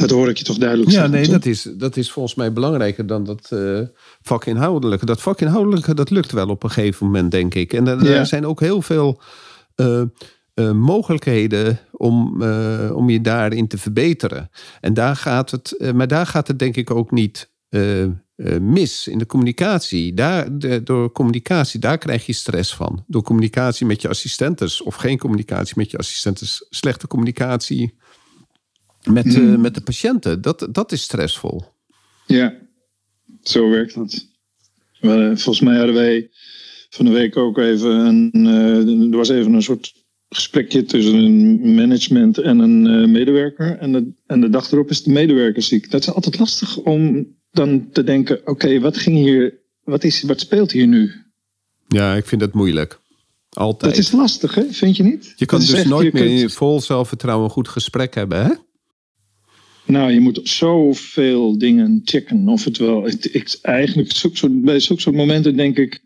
Dat hoor ik je toch duidelijk Ja, zeggen. nee, toch? dat is, dat is volgens mij belangrijker dan dat eh, vakinhoudelijke. Dat vakinhoudelijke, dat lukt wel op een gegeven moment, denk ik. En er, Ja. er zijn ook heel veel eh, eh, mogelijkheden om, om je daarin te verbeteren. En daar gaat het, maar daar gaat het denk ik ook niet mis in de communicatie. Daar, de- door communicatie, daar krijg je stress van. Door communicatie met je assistentes of geen communicatie met je assistentes, slechte communicatie met, eh, Hmm. met de patiënten. Dat, dat is stressvol. Ja, zo werkt dat. Eh, Volgens mij hadden wij van de week ook even een. eh, er was even een soort gesprekje tussen een management en een eh, medewerker. En de, en de dag erop is de medewerker ziek. Dat is altijd lastig om dan te denken: oké, wat ging hier. Wat, is, wat speelt hier nu? Ja, ik vind dat moeilijk. Altijd. Dat is lastig, hè? vind je niet? je kan dus echt- nooit meer kunt- vol zelfvertrouwen een goed gesprek hebben, hè? Nou, je moet zoveel dingen checken. Of het wel. Ik, ik, eigenlijk, bij zulke soort momenten denk ik.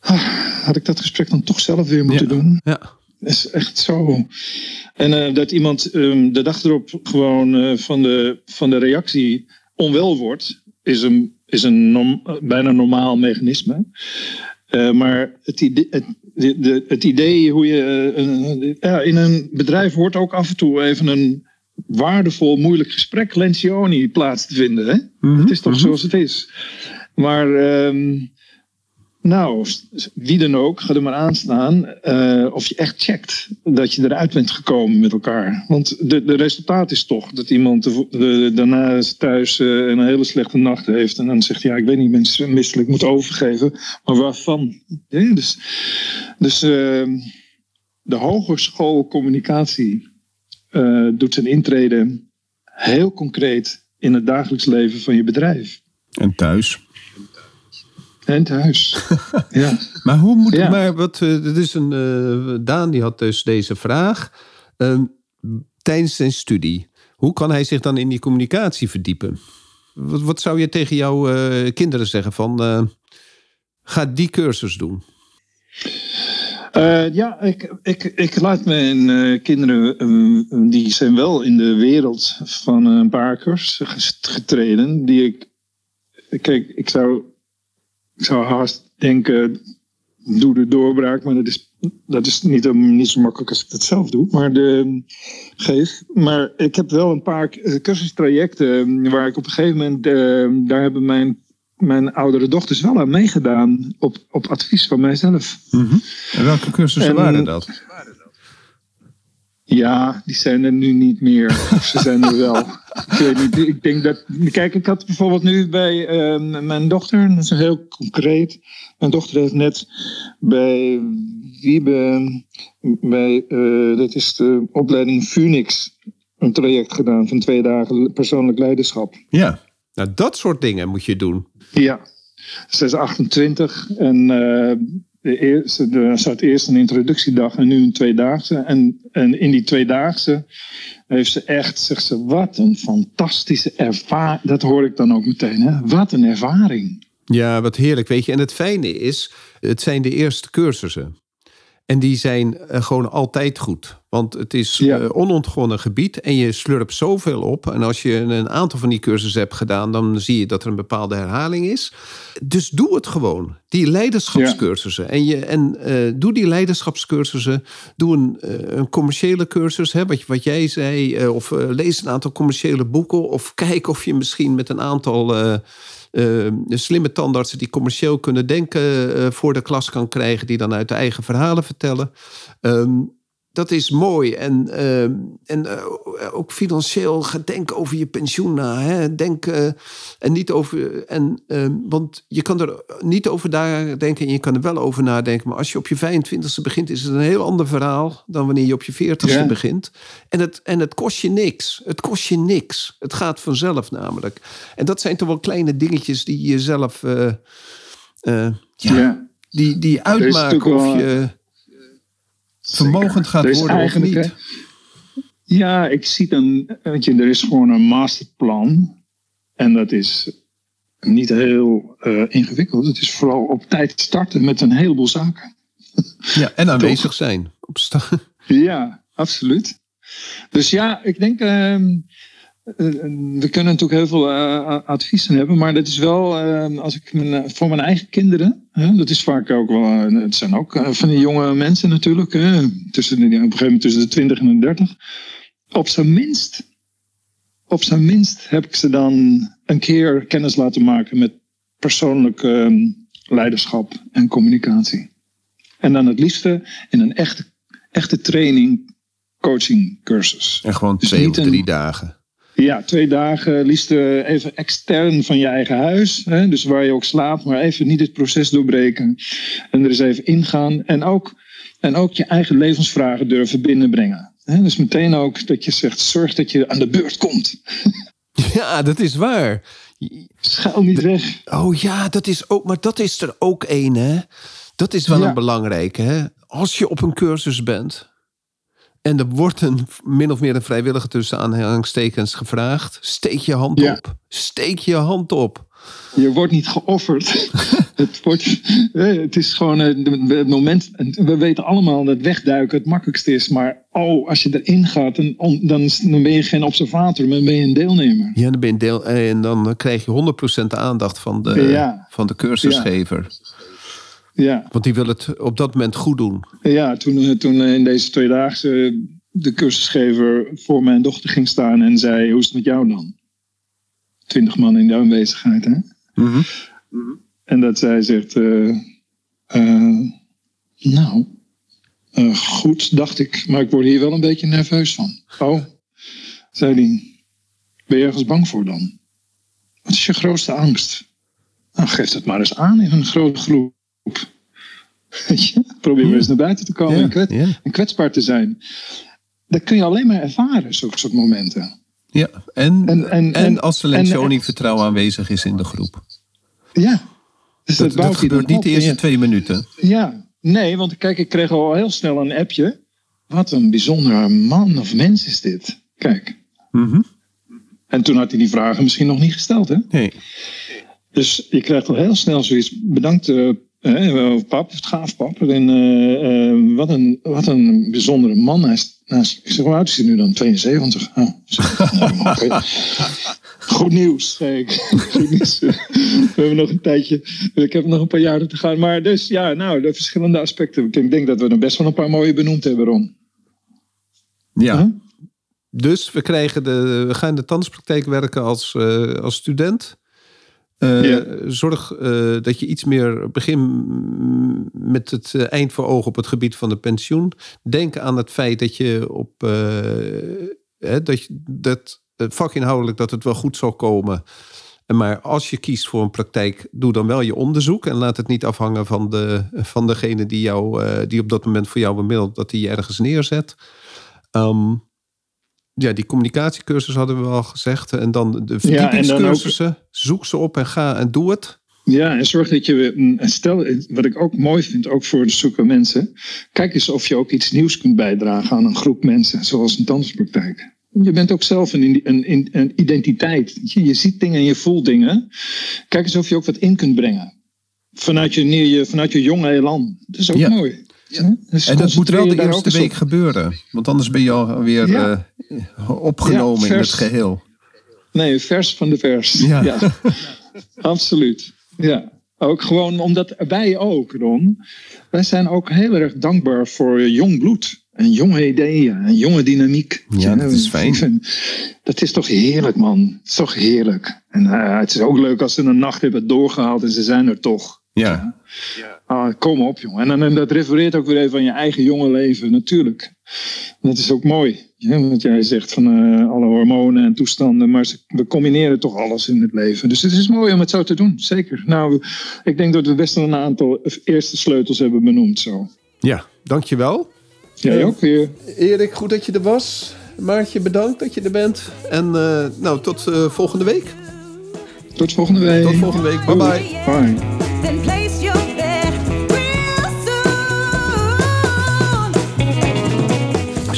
ah, had ik dat gesprek dan toch zelf weer moeten Ja. doen? Ja. Dat is echt zo. En eh, dat iemand ehm, de dag erop gewoon eh, van, de, van de reactie onwel wordt, is een, is een norm- eh, bijna normaal mechanisme. Maar het idee, het, de, de- het idee hoe je. ja, in een bedrijf hoort ook af en toe even een waardevol, moeilijk gesprek, Lencioni, plaats te vinden. Hè? Mhm, Het is toch mhm. zoals het is. Maar, ehm, nou, wie dan ook, ga er maar aan staan. eh, of je echt checkt dat je eruit bent gekomen met elkaar. Want de, de resultaat is toch dat iemand de, de- daarna thuis eh, een hele slechte nacht heeft. En dan zegt ja, ik weet niet, mensen misselijk moet overgeven. Maar waarvan? Ja, dus dus ehm, de hogeschool communicatie eh, doet zijn intrede heel concreet in het dagelijks leven van je bedrijf. En thuis. En thuis. ja. Maar hoe moet Ja. maar wat? eh, dit is een eh, Daan die had dus deze vraag Ehm, tijdens zijn studie. Hoe kan hij zich dan in die communicatie verdiepen? Wat, wat zou je tegen jouw eh, kinderen zeggen van eh, ga die cursus doen? Eh, ja, ik, ik, ik laat mijn eh, kinderen, eh, die zijn wel in de wereld van een ges- getreden. Die ik, kijk, ik zou, ik zou haast denken, doe de doorbraak, maar dat is, dat is niet, niet zo makkelijk als ik dat zelf doe. Maar de, geef. Maar ik heb wel een paar eh, cursustrajecten eh, waar ik op een gegeven moment, eh, daar hebben mijn, mijn oudere dochters wel aan meegedaan, op, op advies van mijzelf. En welke cursussen En- waren dat? Ja, die zijn er nu niet meer. Of ze zijn er wel. Ik weet niet. Ik denk dat. Kijk, ik had bijvoorbeeld nu bij eh, mijn dochter, dat is heel concreet. Mijn dochter heeft net bij Wiebe, bij, eh, dat is de opleiding Phoenix, een traject gedaan van twee dagen persoonlijk leiderschap. Ja. Nou, dat soort dingen moet je doen. Ja, ze is 28 en eh, de eerste, er zat eerst een introductiedag en nu een tweedaagse. En, en in die tweedaagse heeft ze echt, zegt ze, wat een fantastische ervaring. Dat hoor ik dan ook meteen, hè? Wat een ervaring. Ja, wat heerlijk, weet je. En het fijne is, het zijn de eerste cursussen. En die zijn eh, gewoon altijd goed. Want het is Ja. eh, onontgonnen gebied en je slurpt zoveel op. En als je een aantal van die cursussen hebt gedaan, dan zie je dat er een bepaalde herhaling is. Dus doe het gewoon, die leiderschapscursussen. En, je, en eh, doe die leiderschapscursussen. Doe een, een commerciële cursus, hè, wat, wat jij zei. of lees een aantal commerciële boeken. Of kijk of je misschien met een aantal. Eh, slimme tandartsen die commercieel kunnen denken eh, voor de klas kan krijgen, die dan uit de eigen verhalen vertellen. Ehm, dat is mooi. En, ehm, en eh, ook financieel, ga denken over je pensioen na. Hè? Denk, eh, en niet over. En, want je kan er niet over nadenken en je kan er wel over nadenken. Maar als je op je 25ste begint, is het een heel ander verhaal dan wanneer je op je 40ste Ja. begint. En het, en het kost je niks. Het kost je niks. Het gaat vanzelf namelijk. En dat zijn toch wel kleine dingetjes die je zelf. eh, eh, Ja. die, die uitmaken of je. Vermogend gaat worden of niet. Ja, ik zie dan, weet je, er is gewoon een masterplan. En dat is niet heel eh, ingewikkeld. Het is vooral op tijd starten met een heleboel zaken. Ja, en aanwezig. Zijn. Op Ja, absoluut. Dus ja, ik denk. ehm, eh, we kunnen natuurlijk heel veel uh, adviezen hebben, maar dat is wel, uh, als ik mijn, voor mijn eigen kinderen, dat is vaak ook wel, het zijn ook van die jonge mensen natuurlijk, tussen de, op een gegeven moment tussen de 20 en de 30. Op zijn minst, op zijn minst heb ik ze dan een keer kennis laten maken met persoonlijk ehm, leiderschap en communicatie. En dan het liefste in een echte, echte training, coaching cursus. En gewoon dus twee of drie dagen. Ja, twee dagen, liefst even extern van je eigen huis. Hè, dus waar je ook slaapt, maar even niet het proces doorbreken. En er eens even ingaan. En ook, en ook je eigen levensvragen durven binnenbrengen. Hè, dus meteen ook dat je zegt, zorg dat je aan de beurt komt. Ja, dat is waar. Schuil niet weg. Oh ja, dat is ook, maar dat is er ook één, hè? Dat is wel een belangrijke, hè? Als je op een cursus bent en er wordt een min of meer een vrijwillige tussen aanhalingstekens gevraagd, steek je hand op. Steek je hand op. Je wordt niet geofferd. het, wordt, het is gewoon het moment. We weten allemaal dat wegduiken het makkelijkste is. Maar oh, als je erin gaat, dan, dan, dan ben je geen observator, maar ben je een deelnemer. Ja, dan ben je deel, en dan krijg je 100% aandacht van de, van de cursusgever. Ja. Want die wil het op dat moment goed doen. Ja, toen, eh, toen in deze tweedaagse de cursusgever voor mijn dochter ging staan en zei: Hoe is het met jou dan? Twintig man in de aanwezigheid, hè? Mhm. En dat zij zegt: uh, uh, Nou, goed, dacht ik, maar ik word hier wel een beetje nerveus van. Oh, zei hij: Ben je ergens bang voor dan? Wat is je grootste angst? Nou, geef het maar eens aan in een grote groep. Probeer maar eens naar buiten te komen en, kwetsbaar te zijn. Dat kun je alleen maar ervaren, zulke soort momenten. Ja, en, en, en, en als er vertrouwen aanwezig is in de groep. Ja. Dus dat, dat, gebeurt niet de eerste twee minuten. Ja, nee, want kijk, ik kreeg al heel snel een appje. Wat een bijzondere man of mens is dit. Kijk. Mm En toen had hij die vragen misschien nog niet gesteld, hè? Nee. Dus je krijgt al heel snel zoiets. Bedankt, uh, uh, pap, het gaaf pap. En, uh, wat, een, wat een bijzondere man. Hij is, nou, ik zeg, hoe oud is hij nu dan? 72. Oh, Goed nieuws, zei ik. Goed nieuws. We hebben nog een tijdje. Ik heb nog een paar jaren te gaan. Maar dus ja, nou, de verschillende aspecten. Ik denk dat we er best wel een paar mooie benoemd hebben, Ron. Ja. Dus we, krijgen de, we gaan in de tandartspraktijk werken als, als student. Uh, Zorg uh, dat je iets meer begin met het uh, eind voor ogen op het gebied van de pensioen. Denk aan het feit dat je op hè, dat, je, dat vakinhoudelijk dat het wel goed zal komen. Maar als je kiest voor een praktijk, doe dan wel je onderzoek. En laat het niet afhangen van, de, van degene die, jou, die op dat moment voor jou bemiddelt, dat die je ergens neerzet. Um, ja, die communicatiecursus hadden we al gezegd. En dan de verdiepingscursussen. Ja, Zoek ze op en ga en doe het. Ja, en zorg dat je, stel, wat ik ook mooi vind, ook voor de zoeken mensen. Kijk eens of je ook iets nieuws kunt bijdragen aan een groep mensen, zoals een tandartspraktijk. Je bent ook zelf een, een, een identiteit. Je, je ziet dingen en je voelt dingen. Kijk eens of je ook wat in kunt brengen. Vanuit je, vanuit je jonge elan. Dat is ook ja. mooi. Ja. Dus en dat moet wel de eerste week gebeuren. Want anders ben je alweer ja. uh, opgenomen in het geheel. Nee, vers van de vers. Ja. Absoluut. Ja. Ook gewoon omdat wij ook, Ron. Wij zijn ook heel erg dankbaar voor jong bloed. En jonge ideeën en jonge dynamiek. Ja, dat is fijn. Dat is toch heerlijk, man. Het is toch heerlijk. En uh, het is ook leuk als ze een nacht hebben doorgehaald en ze zijn er toch. Ja. ja. Ah, kom op, jongen. En, dan, en dat refereert ook weer even aan je eigen jonge leven, natuurlijk. Dat is ook mooi. Ja, wat jij zegt van uh, alle hormonen en toestanden. Maar we combineren toch alles in het leven. Dus het is mooi om het zo te doen, zeker. Nou, ik denk dat we best een aantal eerste sleutels hebben benoemd zo. Ja, dankjewel. Jij ook weer. Erik, goed dat je er was. Maartje, bedankt dat je er bent. En uh, nou, tot uh, volgende week. Tot volgende week. Tot volgende week. Bye bye. Bye.